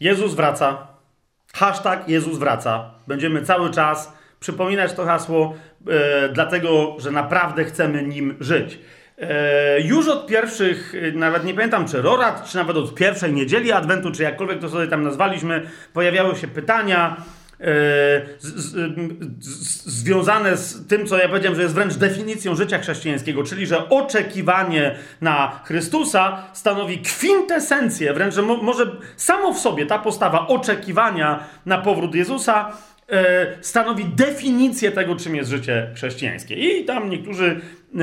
Jezus wraca. Hashtag Jezus wraca. Będziemy cały czas przypominać to hasło, e, dlatego że naprawdę chcemy nim żyć. E, już od pierwszych, e, nawet nie pamiętam czy rorat, czy nawet od pierwszej niedzieli Adwentu, czy jakkolwiek to sobie tam nazwaliśmy, pojawiały się pytania związane z tym, co ja powiedziałem, że jest wręcz definicją życia chrześcijańskiego, czyli że oczekiwanie na Chrystusa stanowi kwintesencję, wręcz że mo, może samo w sobie ta postawa oczekiwania na powrót Jezusa e, stanowi definicję tego, czym jest życie chrześcijańskie. I tam niektórzy e,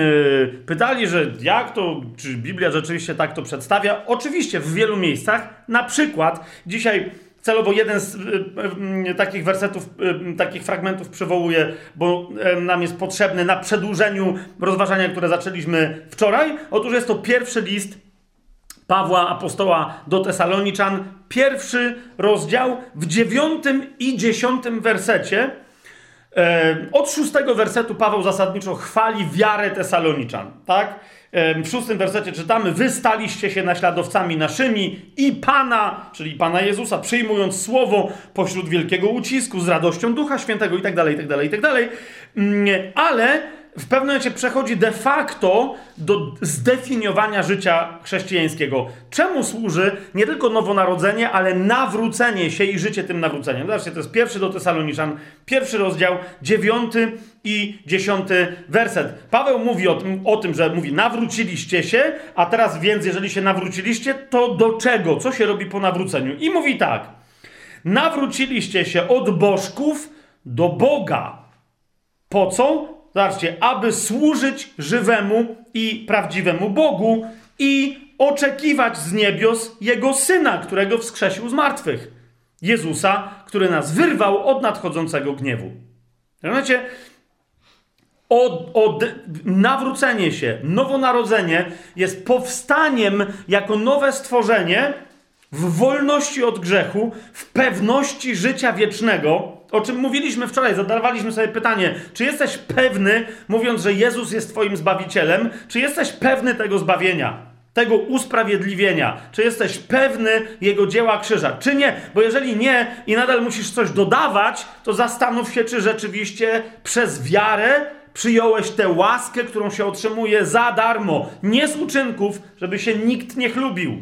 pytali, że jak to, czy Biblia rzeczywiście tak to przedstawia. Oczywiście w wielu miejscach, na przykład dzisiaj celowo jeden z y, y, takich wersetów, y, takich fragmentów przywołuję, bo nam jest potrzebny na przedłużeniu rozważania, które zaczęliśmy wczoraj. Otóż jest to pierwszy list Pawła Apostoła do Tesaloniczan, pierwszy rozdział w dziewiątym i dziesiątym wersecie. Od szóstego wersetu Paweł zasadniczo chwali wiarę Tesaloniczan, tak? w szóstym wersecie czytamy: Wy staliście się naśladowcami naszymi i Pana, czyli Pana Jezusa, przyjmując słowo pośród wielkiego ucisku, z radością Ducha Świętego i dalej, i dalej, i tak dalej. Mm, ale w pewnym momencie przechodzi de facto do zdefiniowania życia chrześcijańskiego. Czemu służy nie tylko nowonarodzenie, ale nawrócenie się i życie tym nawróceniem? Zobaczcie, to jest pierwszy do Tesaloniczan, pierwszy rozdział, dziewiąty i dziesiąty werset. Paweł mówi o tym, o tym, że mówi nawróciliście się, a teraz więc, jeżeli się nawróciliście, to do czego? Co się robi po nawróceniu? I mówi tak. Nawróciliście się od bożków do Boga. Po co? Zobaczcie, aby służyć żywemu i prawdziwemu Bogu i oczekiwać z niebios Jego Syna, którego wskrzesił z martwych. Jezusa, który nas wyrwał od nadchodzącego gniewu. Rozumiecie? Od, od, nawrócenie się, nowonarodzenie jest powstaniem jako nowe stworzenie w wolności od grzechu, w pewności życia wiecznego, o czym mówiliśmy wczoraj, zadawaliśmy sobie pytanie, czy jesteś pewny, mówiąc, że Jezus jest Twoim zbawicielem, czy jesteś pewny tego zbawienia, tego usprawiedliwienia, czy jesteś pewny Jego dzieła krzyża, czy nie? Bo jeżeli nie i nadal musisz coś dodawać, to zastanów się, czy rzeczywiście przez wiarę przyjąłeś tę łaskę, którą się otrzymuje za darmo, nie z uczynków, żeby się nikt nie chlubił.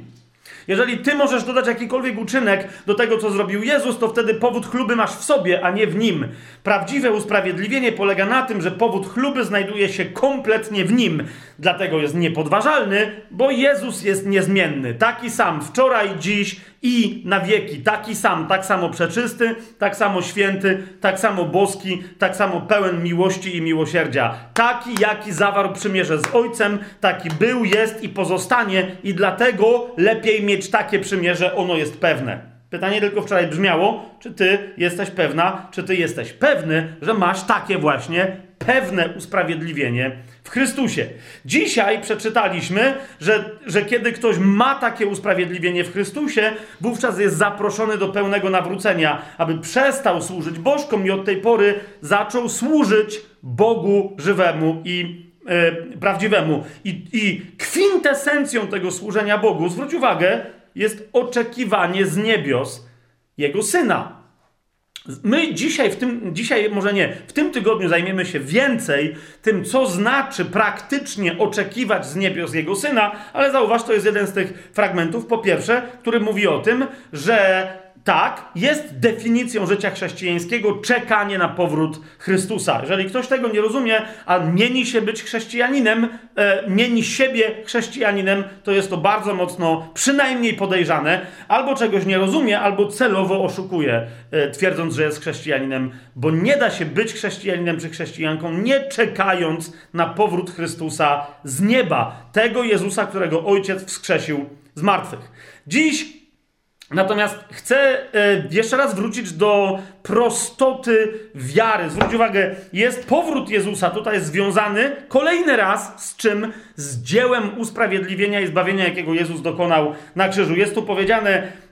Jeżeli ty możesz dodać jakikolwiek uczynek do tego, co zrobił Jezus, to wtedy powód chluby masz w sobie, a nie w nim. Prawdziwe usprawiedliwienie polega na tym, że powód chluby znajduje się kompletnie w nim. Dlatego jest niepodważalny, bo Jezus jest niezmienny. Taki sam wczoraj, dziś i na wieki. Taki sam, tak samo przeczysty, tak samo święty, tak samo boski, tak samo pełen miłości i miłosierdzia. Taki, jaki zawarł przymierze z Ojcem, taki był, jest i pozostanie, i dlatego lepiej mieć takie przymierze, ono jest pewne. Pytanie tylko wczoraj brzmiało, czy ty jesteś pewna, czy ty jesteś pewny, że masz takie właśnie pewne usprawiedliwienie w Chrystusie. Dzisiaj przeczytaliśmy, że, że kiedy ktoś ma takie usprawiedliwienie w Chrystusie, wówczas jest zaproszony do pełnego nawrócenia, aby przestał służyć bożkom i od tej pory zaczął służyć Bogu żywemu i e, prawdziwemu. I, I kwintesencją tego służenia Bogu, zwróć uwagę, jest oczekiwanie z niebios Jego Syna. My dzisiaj, w tym, dzisiaj może nie, w tym tygodniu zajmiemy się więcej tym, co znaczy praktycznie oczekiwać z niebios Jego Syna, ale zauważ, to jest jeden z tych fragmentów, po pierwsze, który mówi o tym, że tak, jest definicją życia chrześcijańskiego czekanie na powrót Chrystusa. Jeżeli ktoś tego nie rozumie, a mieni się być chrześcijaninem, e, mieni siebie chrześcijaninem, to jest to bardzo mocno przynajmniej podejrzane. Albo czegoś nie rozumie, albo celowo oszukuje, e, twierdząc, że jest chrześcijaninem, bo nie da się być chrześcijaninem czy chrześcijanką, nie czekając na powrót Chrystusa z nieba. Tego Jezusa, którego Ojciec wskrzesił z martwych. Dziś Natomiast chcę e, jeszcze raz wrócić do prostoty wiary. Zwróć uwagę, jest powrót Jezusa tutaj związany kolejny raz z czym? Z dziełem usprawiedliwienia i zbawienia, jakiego Jezus dokonał na krzyżu. Jest tu powiedziane,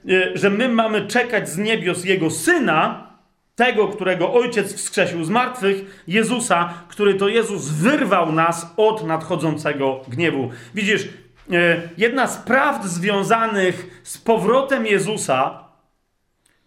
e, że my mamy czekać z niebios Jego Syna, tego, którego Ojciec wskrzesił z martwych, Jezusa, który to Jezus wyrwał nas od nadchodzącego gniewu. Widzisz, jedna z prawd związanych z powrotem Jezusa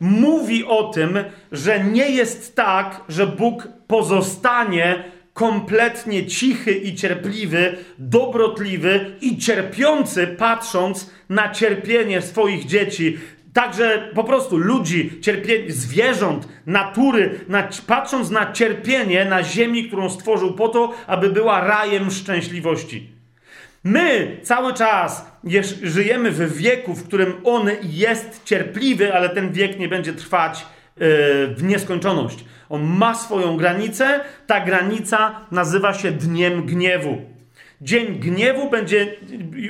mówi o tym, że nie jest tak, że Bóg pozostanie kompletnie cichy i cierpliwy, dobrotliwy i cierpiący, patrząc na cierpienie swoich dzieci. Także po prostu ludzi, zwierząt, natury, na, patrząc na cierpienie na ziemi, którą stworzył po to, aby była rajem szczęśliwości. My cały czas żyjemy w wieku, w którym on jest cierpliwy, ale ten wiek nie będzie trwać yy, w nieskończoność. On ma swoją granicę, ta granica nazywa się dniem gniewu. Dzień gniewu będzie.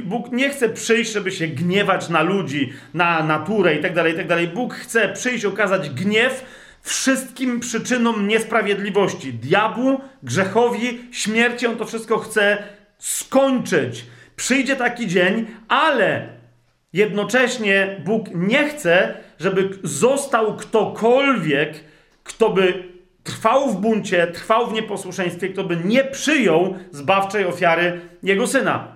Bóg nie chce przyjść, żeby się gniewać na ludzi, na naturę itd. Tak itd. Tak Bóg chce przyjść, okazać gniew wszystkim przyczynom niesprawiedliwości. Diabłu, grzechowi, śmierci. On to wszystko chce skończyć. Przyjdzie taki dzień, ale jednocześnie Bóg nie chce, żeby został ktokolwiek, kto by trwał w buncie, trwał w nieposłuszeństwie, kto by nie przyjął zbawczej ofiary jego syna.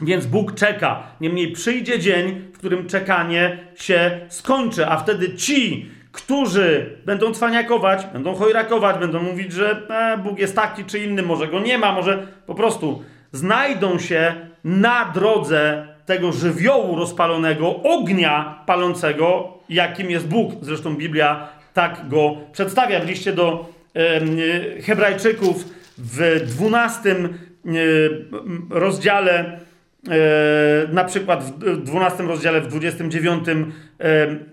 Więc Bóg czeka. Niemniej przyjdzie dzień, w którym czekanie się skończy, a wtedy ci, którzy będą cwaniakować, będą chojrakować, będą mówić, że e, Bóg jest taki czy inny, może go nie ma, może po prostu znajdą się na drodze tego żywiołu rozpalonego, ognia palącego, jakim jest Bóg. Zresztą Biblia tak go przedstawia w liście do Hebrajczyków w 12 e, rozdziale, na przykład w 12 rozdziale, w 29 e,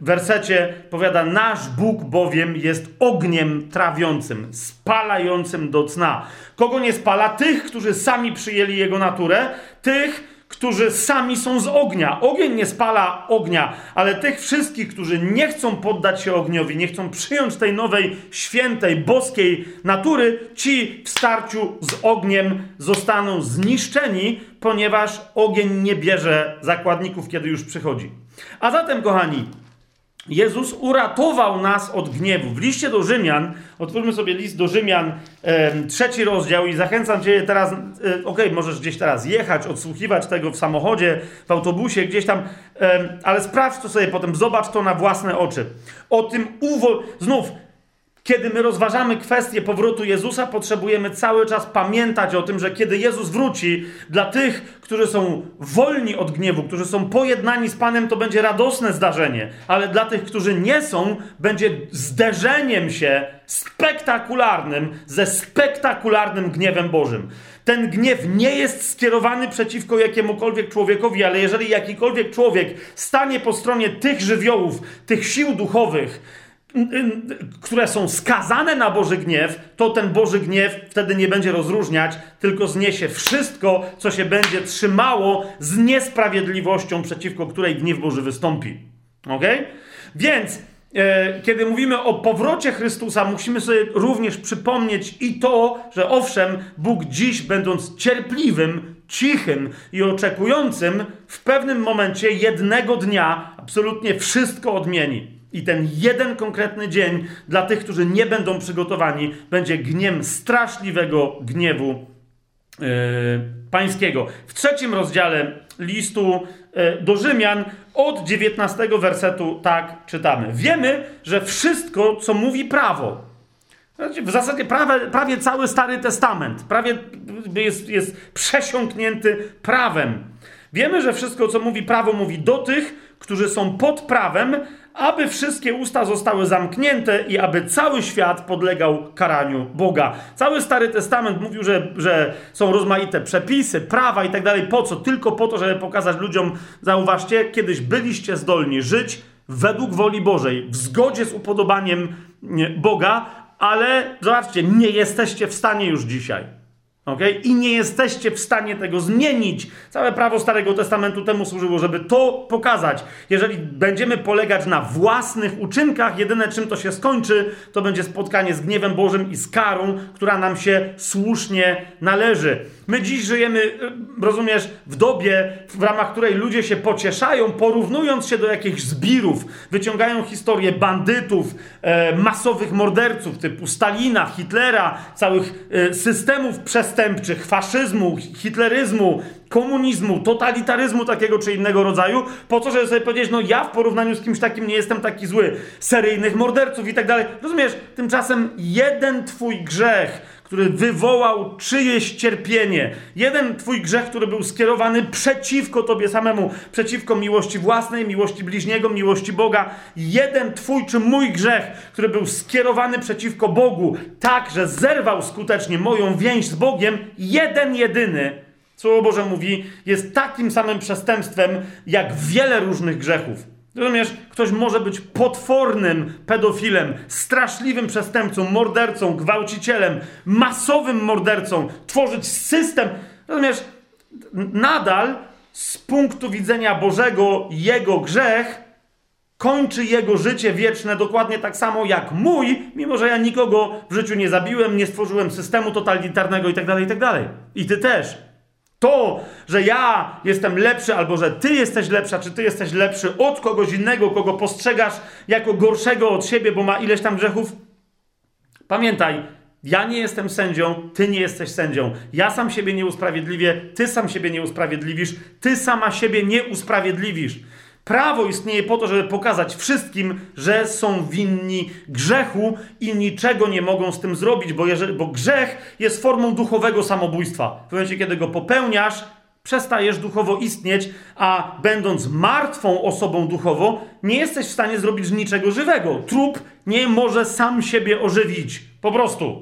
wersecie powiada: Nasz Bóg bowiem jest ogniem trawiącym, spalającym do cna. Kogo nie spala? Tych, którzy sami przyjęli jego naturę, tych, którzy sami są z ognia. Ogień nie spala ognia, ale tych wszystkich, którzy nie chcą poddać się ogniowi, nie chcą przyjąć tej nowej, świętej, boskiej natury, ci w starciu z ogniem zostaną zniszczeni, ponieważ ogień nie bierze zakładników, kiedy już przychodzi. A zatem, kochani, Jezus uratował nas od gniewu. W liście do Rzymian, otwórzmy sobie list do Rzymian, e, trzeci rozdział i zachęcam Cię teraz, e, okej, okay, możesz gdzieś teraz jechać, odsłuchiwać tego w samochodzie, w autobusie, gdzieś tam, e, ale sprawdź to sobie potem, zobacz to na własne oczy. O tym uwol... Znów, kiedy my rozważamy kwestię powrotu Jezusa, potrzebujemy cały czas pamiętać o tym, że kiedy Jezus wróci, dla tych, którzy są wolni od gniewu, którzy są pojednani z Panem, to będzie radosne zdarzenie, ale dla tych, którzy nie są, będzie zderzeniem się spektakularnym ze spektakularnym gniewem Bożym. Ten gniew nie jest skierowany przeciwko jakiemukolwiek człowiekowi, ale jeżeli jakikolwiek człowiek stanie po stronie tych żywiołów, tych sił duchowych, które są skazane na Boży gniew, to ten Boży gniew wtedy nie będzie rozróżniać, tylko zniesie wszystko, co się będzie trzymało z niesprawiedliwością, przeciwko której gniew Boży wystąpi. Ok? Więc e, kiedy mówimy o powrocie Chrystusa, musimy sobie również przypomnieć i to, że owszem, Bóg dziś, będąc cierpliwym, cichym i oczekującym, w pewnym momencie jednego dnia absolutnie wszystko odmieni. I ten jeden konkretny dzień dla tych, którzy nie będą przygotowani, będzie gniem straszliwego gniewu yy, pańskiego. W trzecim rozdziale listu yy, do Rzymian od 19 wersetu tak czytamy. Wiemy, że wszystko, co mówi prawo, znaczy, w zasadzie prawie, prawie cały Stary Testament, prawie jest, jest przesiąknięty prawem. Wiemy, że wszystko, co mówi prawo, mówi do tych, którzy są pod prawem, aby wszystkie usta zostały zamknięte i aby cały świat podlegał karaniu Boga. Cały Stary Testament mówił, że, że są rozmaite przepisy, prawa i tak dalej. Po co? Tylko po to, żeby pokazać ludziom, zauważcie, kiedyś byliście zdolni żyć według woli Bożej, w zgodzie z upodobaniem Boga, ale zobaczcie, nie jesteście w stanie już dzisiaj. Okay? I nie jesteście w stanie tego zmienić. Całe prawo Starego Testamentu temu służyło, żeby to pokazać. Jeżeli będziemy polegać na własnych uczynkach, jedyne czym to się skończy, to będzie spotkanie z gniewem Bożym i z karą, która nam się słusznie należy. My dziś żyjemy, y, rozumiesz, w dobie, w ramach której ludzie się pocieszają, porównując się do jakichś zbirów, wyciągają historię bandytów, e, masowych morderców typu Stalina, Hitlera, całych e, systemów przestępczych, faszyzmu, hitleryzmu, komunizmu, totalitaryzmu takiego czy innego rodzaju, po to, żeby sobie powiedzieć, no ja w porównaniu z kimś takim nie jestem taki zły, seryjnych morderców i tak dalej. Rozumiesz, tymczasem jeden twój grzech, który wywołał czyjeś cierpienie. Jeden twój grzech, który był skierowany przeciwko tobie samemu, przeciwko miłości własnej, miłości bliźniego, miłości Boga. Jeden twój czy mój grzech, który był skierowany przeciwko Bogu, tak, że zerwał skutecznie moją więź z Bogiem, jeden jedyny, Słowo Boże mówi, jest takim samym przestępstwem, jak wiele różnych grzechów. Rozumiesz, ktoś może być potwornym pedofilem, straszliwym przestępcą, mordercą, gwałcicielem, masowym mordercą, tworzyć system. Rozumiesz, nadal z punktu widzenia Bożego jego grzech kończy jego życie wieczne dokładnie tak samo jak mój, mimo że ja nikogo w życiu nie zabiłem, nie stworzyłem systemu totalitarnego itd., tak itd. Tak I ty też. To, że ja jestem lepszy, albo że ty jesteś lepsza, czy ty jesteś lepszy od kogoś innego, kogo postrzegasz jako gorszego od siebie, bo ma ileś tam grzechów. Pamiętaj, ja nie jestem sędzią, ty nie jesteś sędzią. Ja sam siebie nie usprawiedliwię, ty sam siebie nie usprawiedliwisz, ty sama siebie nie usprawiedliwisz. Prawo istnieje po to, żeby pokazać wszystkim, że są winni grzechu i niczego nie mogą z tym zrobić, bo, jeżeli, bo grzech jest formą duchowego samobójstwa. W momencie, kiedy go popełniasz, przestajesz duchowo istnieć, a będąc martwą osobą duchowo, nie jesteś w stanie zrobić niczego żywego. Trup nie może sam siebie ożywić. Po prostu.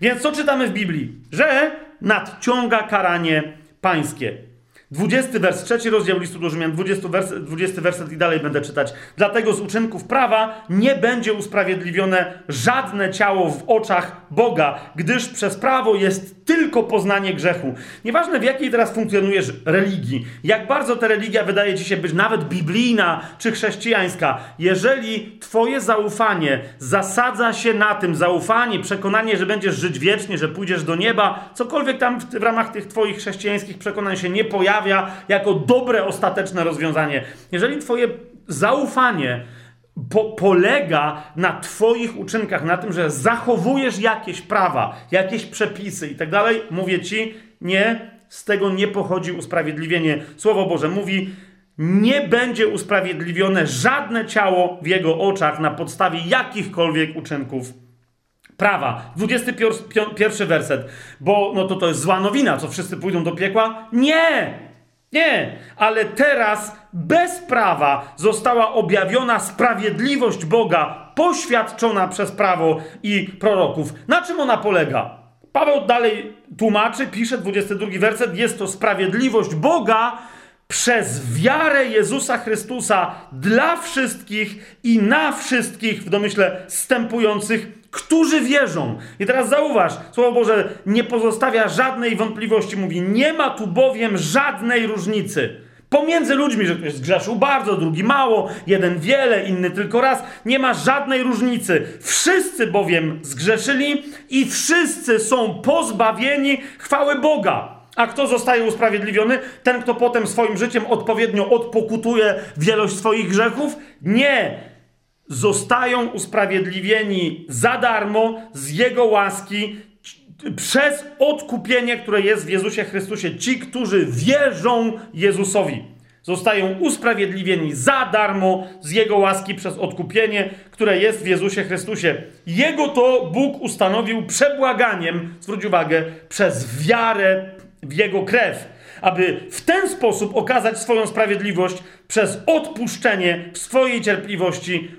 Więc co czytamy w Biblii? Że nadciąga karanie pańskie. 20 wers, trzeci rozdział listu do Rzymian, 20 werset, 20 werset i dalej będę czytać. Dlatego z uczynków prawa nie będzie usprawiedliwione żadne ciało w oczach Boga, gdyż przez prawo jest tylko poznanie grzechu. Nieważne w jakiej teraz funkcjonujesz religii, jak bardzo ta religia wydaje ci się być nawet biblijna czy chrześcijańska, jeżeli twoje zaufanie zasadza się na tym, zaufanie, przekonanie, że będziesz żyć wiecznie, że pójdziesz do nieba, cokolwiek tam w, w ramach tych twoich chrześcijańskich przekonań się nie pojawia jako dobre, ostateczne rozwiązanie. Jeżeli twoje zaufanie po, polega na Twoich uczynkach, na tym, że zachowujesz jakieś prawa, jakieś przepisy i tak dalej, mówię Ci, nie, z tego nie pochodzi usprawiedliwienie. Słowo Boże mówi, nie będzie usprawiedliwione żadne ciało w jego oczach na podstawie jakichkolwiek uczynków prawa. 21 werset. Bo no to to jest zła nowina, co wszyscy pójdą do piekła? Nie! Nie, ale teraz bez prawa została objawiona sprawiedliwość Boga, poświadczona przez prawo i proroków. Na czym ona polega? Paweł dalej tłumaczy, pisze 22 werset, jest to sprawiedliwość Boga przez wiarę Jezusa Chrystusa dla wszystkich i na wszystkich, w domyśle stępujących którzy wierzą. I teraz zauważ, Słowo Boże nie pozostawia żadnej wątpliwości. Mówi, nie ma tu bowiem żadnej różnicy. Pomiędzy ludźmi, że ktoś zgrzeszył bardzo, drugi mało, jeden wiele, inny tylko raz. Nie ma żadnej różnicy. Wszyscy bowiem zgrzeszyli i wszyscy są pozbawieni chwały Boga. A kto zostaje usprawiedliwiony? Ten, kto potem swoim życiem odpowiednio odpokutuje wielość swoich grzechów? Nie zostają usprawiedliwieni za darmo z Jego łaski przez odkupienie, które jest w Jezusie Chrystusie. Ci, którzy wierzą Jezusowi, zostają usprawiedliwieni za darmo z Jego łaski przez odkupienie, które jest w Jezusie Chrystusie. Jego to Bóg ustanowił przebłaganiem, zwróć uwagę, przez wiarę w Jego krew aby w ten sposób okazać swoją sprawiedliwość przez odpuszczenie w swojej cierpliwości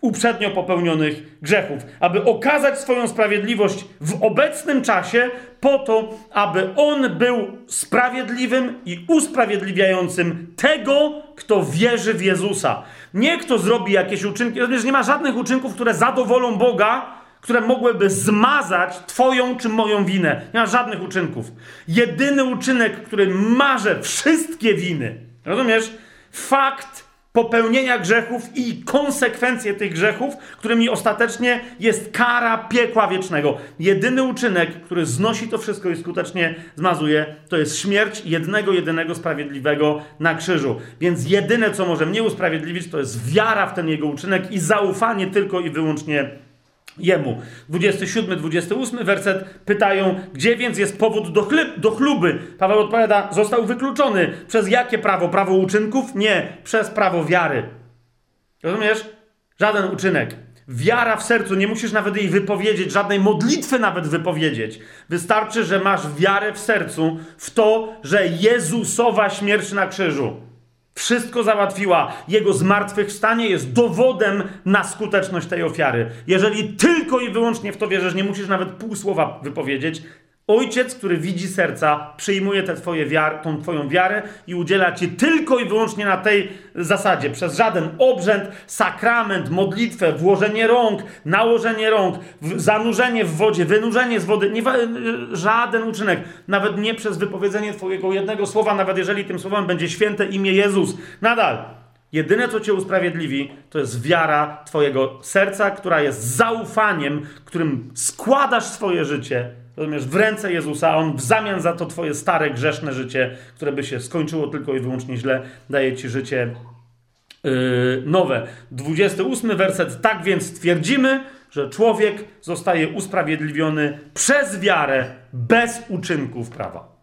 uprzednio popełnionych grzechów, aby okazać swoją sprawiedliwość w obecnym czasie, po to, aby on był sprawiedliwym i usprawiedliwiającym tego, kto wierzy w Jezusa. Nie kto zrobi jakieś uczynki, również nie ma żadnych uczynków, które zadowolą Boga, które mogłyby zmazać Twoją czy moją winę. Nie ma żadnych uczynków. Jedyny uczynek, który marze wszystkie winy, rozumiesz? Fakt popełnienia grzechów i konsekwencje tych grzechów, którymi ostatecznie jest kara piekła wiecznego. Jedyny uczynek, który znosi to wszystko i skutecznie zmazuje, to jest śmierć jednego, jedynego sprawiedliwego na krzyżu. Więc jedyne, co może mnie usprawiedliwić, to jest wiara w ten jego uczynek i zaufanie tylko i wyłącznie Jemu. 27, 28 werset pytają, gdzie więc jest powód do, do chluby? Paweł odpowiada, został wykluczony. Przez jakie prawo? Prawo uczynków? Nie, przez prawo wiary. Rozumiesz? Żaden uczynek. Wiara w sercu, nie musisz nawet jej wypowiedzieć, żadnej modlitwy nawet wypowiedzieć. Wystarczy, że masz wiarę w sercu w to, że Jezusowa śmierć na krzyżu wszystko załatwiła. Jego zmartwychwstanie jest dowodem na skuteczność tej ofiary. Jeżeli tylko i wyłącznie w to wierzysz, nie musisz nawet pół słowa wypowiedzieć, Ojciec, który widzi serca, przyjmuje tę twoje wiar, tą twoją wiarę i udziela ci tylko i wyłącznie na tej zasadzie. Przez żaden obrzęd, sakrament, modlitwę, włożenie rąk, nałożenie rąk, zanurzenie w wodzie, wynurzenie z wody. Nie, żaden uczynek. Nawet nie przez wypowiedzenie twojego jednego słowa, nawet jeżeli tym słowem będzie święte imię Jezus. Nadal. Jedyne, co cię usprawiedliwi, to jest wiara twojego serca, która jest zaufaniem, którym składasz swoje życie rozumiesz, w ręce Jezusa, On w zamian za to twoje stare, grzeszne życie, które by się skończyło tylko i wyłącznie źle, daje ci życie yy, nowe. 28 werset. Tak więc twierdzimy, że człowiek zostaje usprawiedliwiony przez wiarę, bez uczynków prawa.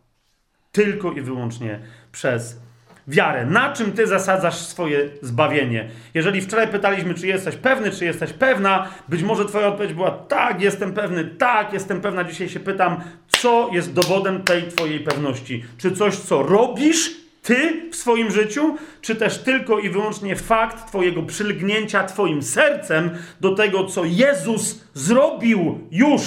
Tylko i wyłącznie przez wiarę. Na czym ty zasadzasz swoje zbawienie? Jeżeli wczoraj pytaliśmy, czy jesteś pewny, czy jesteś pewna, być może twoja odpowiedź była tak, jestem pewny, tak, jestem pewna. Dzisiaj się pytam, co jest dowodem tej twojej pewności? Czy coś, co robisz ty w swoim życiu, czy też tylko i wyłącznie fakt twojego przylgnięcia twoim sercem do tego, co Jezus zrobił już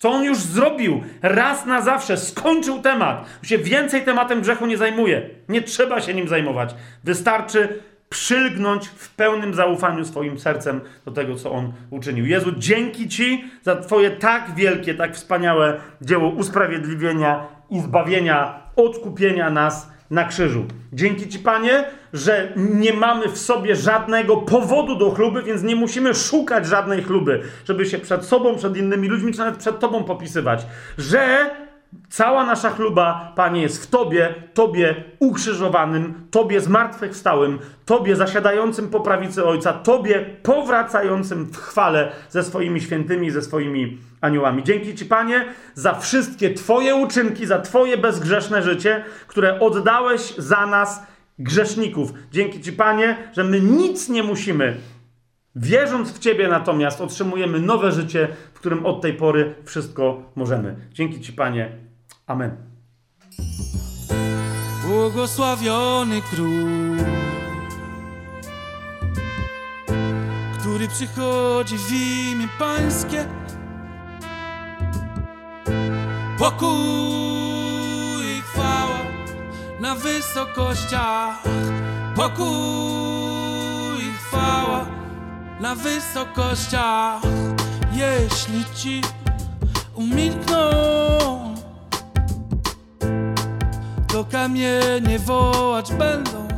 co on już zrobił raz na zawsze, skończył temat. Się więcej tematem grzechu nie zajmuje. Nie trzeba się nim zajmować. Wystarczy przylgnąć w pełnym zaufaniu swoim sercem do tego, co on uczynił. Jezu, dzięki Ci za Twoje tak wielkie, tak wspaniałe dzieło usprawiedliwienia i zbawienia, odkupienia nas na krzyżu. Dzięki Ci, Panie, że nie mamy w sobie żadnego powodu do chluby, więc nie musimy szukać żadnej chluby, żeby się przed sobą, przed innymi ludźmi, czy nawet przed Tobą popisywać. Że Cała nasza chluba, Panie, jest w Tobie, Tobie ukrzyżowanym, Tobie zmartwychwstałym, Tobie zasiadającym po prawicy Ojca, Tobie powracającym w chwale ze swoimi świętymi, ze swoimi aniołami. Dzięki Ci, Panie, za wszystkie Twoje uczynki, za Twoje bezgrzeszne życie, które oddałeś za nas, grzeszników. Dzięki Ci, Panie, że my nic nie musimy. Wierząc w Ciebie natomiast otrzymujemy nowe życie, w którym od tej pory wszystko możemy. Dzięki Ci, Panie. Amen. Błogosławiony król, który przychodzi w imię Pańskie. Pokój i chwała na wysokościach. Pokój i chwała na wysokościach. Jeśli ci umilkną, to kamienie wołać będą.